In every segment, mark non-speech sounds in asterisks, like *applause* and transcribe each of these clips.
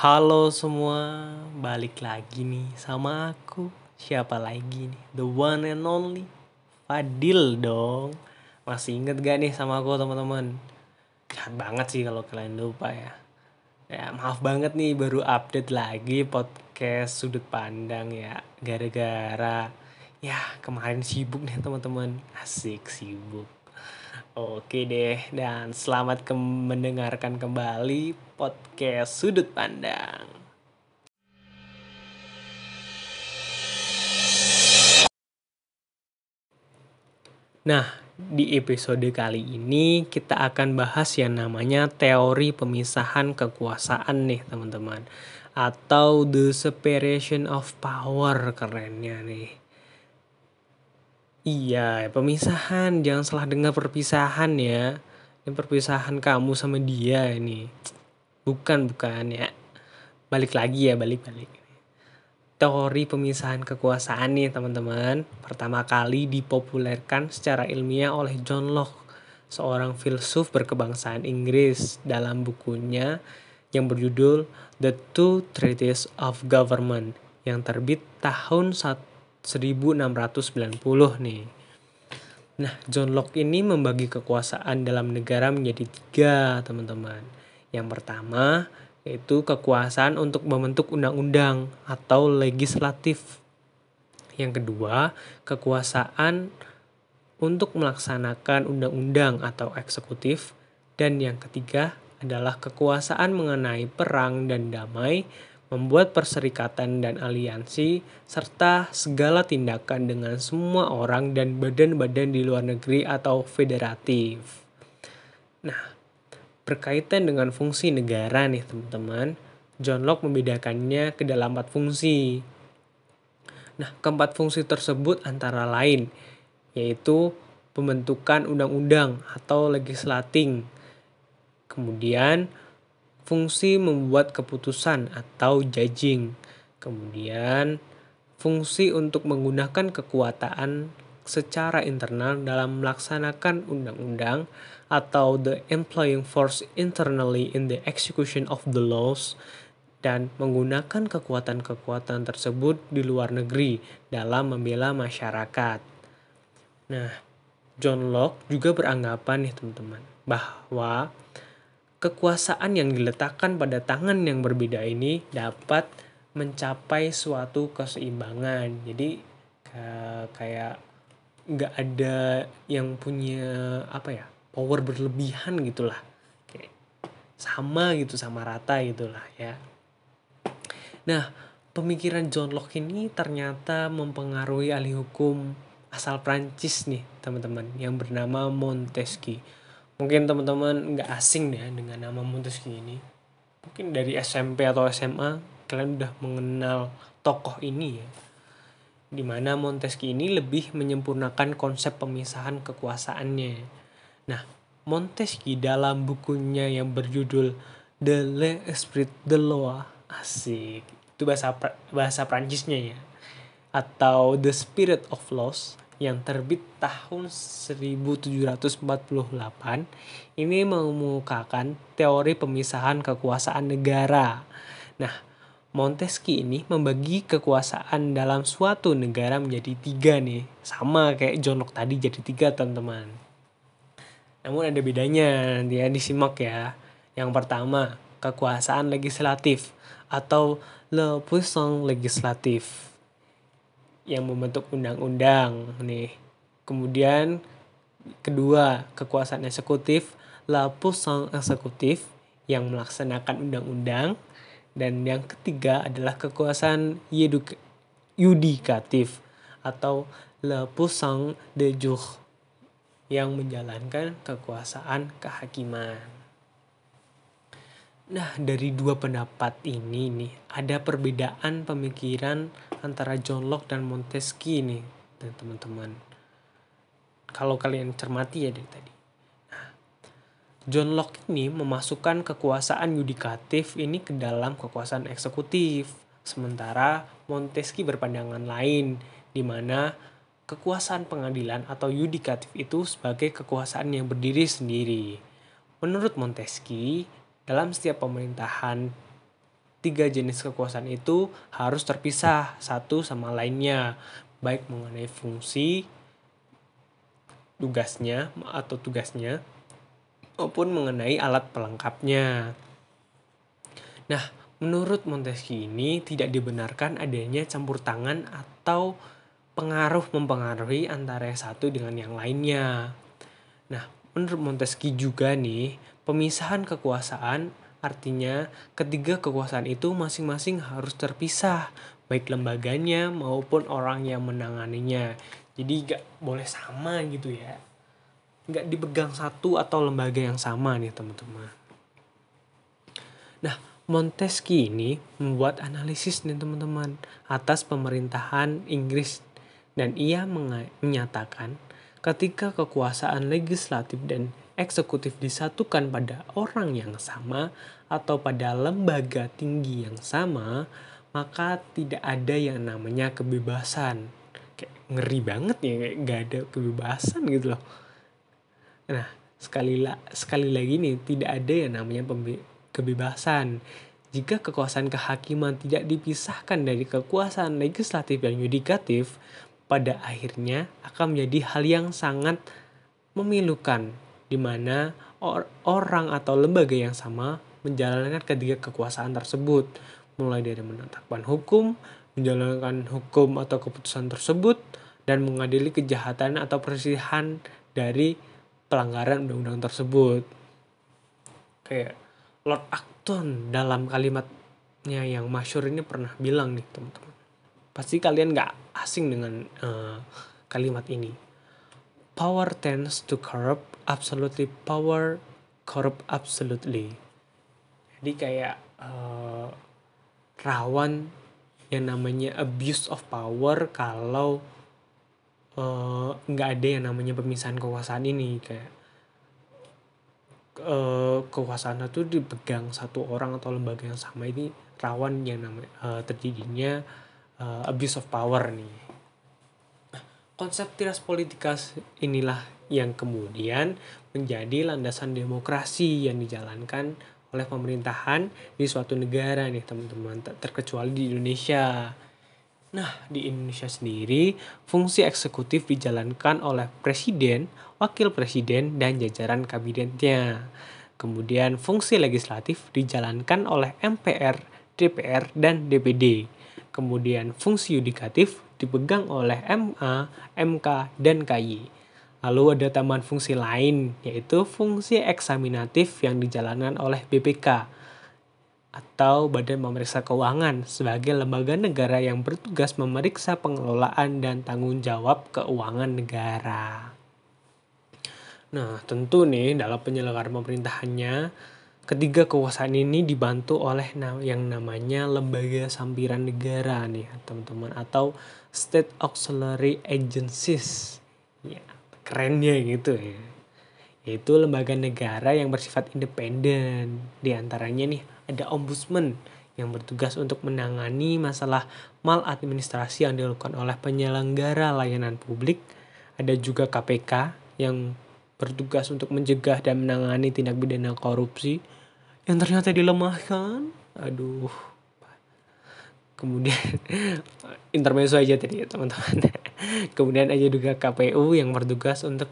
Halo semua, balik lagi nih sama aku. Siapa lagi nih? The one and only Fadil dong. Masih inget gak nih sama aku teman-teman? Jahat banget sih kalau kalian lupa ya. Ya maaf banget nih baru update lagi podcast sudut pandang ya. Gara-gara ya kemarin sibuk nih teman-teman. Asik sibuk. Oke deh, dan selamat ke mendengarkan kembali podcast Sudut Pandang. Nah, di episode kali ini kita akan bahas yang namanya teori pemisahan kekuasaan nih teman-teman. Atau the separation of power kerennya nih. Iya, pemisahan. Jangan salah dengar perpisahan ya. Ini perpisahan kamu sama dia ini. Bukan, bukan ya. Balik lagi ya, balik-balik. Teori pemisahan kekuasaan nih teman-teman. Pertama kali dipopulerkan secara ilmiah oleh John Locke. Seorang filsuf berkebangsaan Inggris dalam bukunya yang berjudul The Two Treatises of Government yang terbit tahun 1690 nih. Nah, John Locke ini membagi kekuasaan dalam negara menjadi tiga, teman-teman. Yang pertama, yaitu kekuasaan untuk membentuk undang-undang atau legislatif. Yang kedua, kekuasaan untuk melaksanakan undang-undang atau eksekutif. Dan yang ketiga adalah kekuasaan mengenai perang dan damai, membuat perserikatan dan aliansi, serta segala tindakan dengan semua orang dan badan-badan di luar negeri atau federatif. Nah, berkaitan dengan fungsi negara nih teman-teman, John Locke membedakannya ke dalam empat fungsi. Nah, keempat fungsi tersebut antara lain yaitu pembentukan undang-undang atau legislating. Kemudian fungsi membuat keputusan atau judging. Kemudian fungsi untuk menggunakan kekuatan secara internal dalam melaksanakan undang-undang atau the employing force internally in the execution of the laws dan menggunakan kekuatan-kekuatan tersebut di luar negeri dalam membela masyarakat. Nah, John Locke juga beranggapan nih teman-teman bahwa kekuasaan yang diletakkan pada tangan yang berbeda ini dapat mencapai suatu keseimbangan. Jadi kayak nggak ada yang punya apa ya power berlebihan gitulah. Kayak sama gitu sama rata gitulah ya. Nah pemikiran John Locke ini ternyata mempengaruhi ahli hukum asal Prancis nih teman-teman yang bernama Montesquieu mungkin teman-teman nggak asing ya dengan nama Montesquieu ini. Mungkin dari SMP atau SMA kalian udah mengenal tokoh ini ya. Di mana Montesquieu ini lebih menyempurnakan konsep pemisahan kekuasaannya. Nah, Montesquieu dalam bukunya yang berjudul The L'Esprit de Loi, asik, itu bahasa bahasa Prancisnya ya, atau The Spirit of Laws yang terbit tahun 1748 ini mengemukakan teori pemisahan kekuasaan negara. Nah, Montesquieu ini membagi kekuasaan dalam suatu negara menjadi tiga nih. Sama kayak John Locke tadi jadi tiga teman-teman. Namun ada bedanya nanti ya disimak ya. Yang pertama, kekuasaan legislatif atau le puissance legislatif yang membentuk undang-undang nih. Kemudian kedua, kekuasaan eksekutif, la puissance eksekutif yang melaksanakan undang-undang dan yang ketiga adalah kekuasaan yudikatif atau le puissance de yang menjalankan kekuasaan kehakiman. Nah, dari dua pendapat ini nih, ada perbedaan pemikiran antara John Locke dan Montesquieu nih, teman-teman. Kalau kalian cermati ya dari tadi. John Locke ini memasukkan kekuasaan yudikatif ini ke dalam kekuasaan eksekutif. Sementara Montesquieu berpandangan lain, di mana kekuasaan pengadilan atau yudikatif itu sebagai kekuasaan yang berdiri sendiri. Menurut Montesquieu, dalam setiap pemerintahan tiga jenis kekuasaan itu harus terpisah satu sama lainnya, baik mengenai fungsi, tugasnya atau tugasnya, maupun mengenai alat pelengkapnya. Nah, menurut Montesquieu ini tidak dibenarkan adanya campur tangan atau pengaruh mempengaruhi antara satu dengan yang lainnya. Nah, menurut Montesquieu juga nih, pemisahan kekuasaan artinya ketiga kekuasaan itu masing-masing harus terpisah, baik lembaganya maupun orang yang menanganinya. Jadi gak boleh sama gitu ya. Gak dipegang satu atau lembaga yang sama nih teman-teman. Nah, Montesquieu ini membuat analisis nih teman-teman atas pemerintahan Inggris dan ia menyatakan ketika kekuasaan legislatif dan eksekutif disatukan pada orang yang sama atau pada lembaga tinggi yang sama, maka tidak ada yang namanya kebebasan. Kayak ngeri banget ya, kayak gak ada kebebasan gitu loh. Nah, sekali la sekali lagi nih tidak ada yang namanya kebebasan. Jika kekuasaan kehakiman tidak dipisahkan dari kekuasaan legislatif dan yudikatif, pada akhirnya akan menjadi hal yang sangat memilukan di mana or orang atau lembaga yang sama menjalankan ketiga kekuasaan tersebut mulai dari menetapkan hukum, menjalankan hukum atau keputusan tersebut dan mengadili kejahatan atau perselisihan dari pelanggaran undang-undang tersebut. Kayak Lord Acton dalam kalimatnya yang masyur ini pernah bilang nih teman-teman Pasti kalian gak asing dengan uh, kalimat ini. Power tends to corrupt absolutely. Power corrupt absolutely. Jadi kayak uh, rawan yang namanya abuse of power kalau uh, nggak uh, ada yang namanya pemisahan kekuasaan ini kayak uh, kekuasaan itu dipegang satu orang atau lembaga yang sama ini rawan yang namanya uh, terjadinya uh, abuse of power nih. Konsep tiras politikas inilah yang kemudian menjadi landasan demokrasi yang dijalankan oleh pemerintahan di suatu negara nih teman-teman terkecuali di Indonesia. Nah, di Indonesia sendiri, fungsi eksekutif dijalankan oleh presiden, wakil presiden, dan jajaran kabinetnya. Kemudian fungsi legislatif dijalankan oleh MPR, DPR, dan DPD. Kemudian fungsi yudikatif dipegang oleh MA, MK, dan KY. Lalu ada tambahan fungsi lain, yaitu fungsi eksaminatif yang dijalankan oleh BPK atau Badan Pemeriksa Keuangan sebagai lembaga negara yang bertugas memeriksa pengelolaan dan tanggung jawab keuangan negara. Nah, tentu nih dalam penyelenggaraan pemerintahannya Ketiga kekuasaan ini dibantu oleh yang namanya lembaga sampiran negara nih teman-teman atau state auxiliary agencies. Ya, kerennya gitu ya. Yaitu lembaga negara yang bersifat independen. Di antaranya nih ada ombudsman yang bertugas untuk menangani masalah maladministrasi yang dilakukan oleh penyelenggara layanan publik. Ada juga KPK yang bertugas untuk mencegah dan menangani tindak pidana korupsi yang ternyata dilemahkan? Aduh. Kemudian *laughs* intermezzo aja tadi ya teman-teman. *laughs* Kemudian aja juga KPU yang bertugas untuk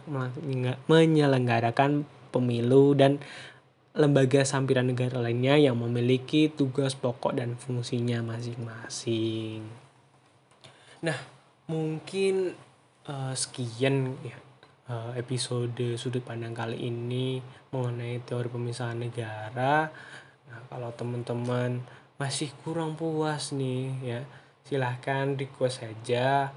menyelenggarakan pemilu dan lembaga sampiran negara lainnya yang memiliki tugas pokok dan fungsinya masing-masing. Nah, mungkin uh, sekian ya episode sudut pandang kali ini mengenai teori pemisahan negara. Nah, kalau teman-teman masih kurang puas nih ya, silahkan request saja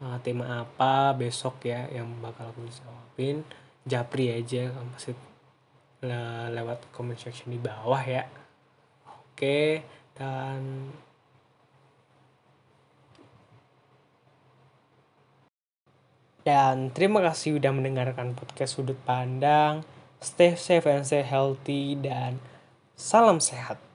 uh, tema apa besok ya yang bakal aku jawabin. Japri aja masih le lewat comment section di bawah ya. Oke, dan Dan terima kasih sudah mendengarkan podcast Sudut Pandang. Stay safe and stay healthy dan salam sehat.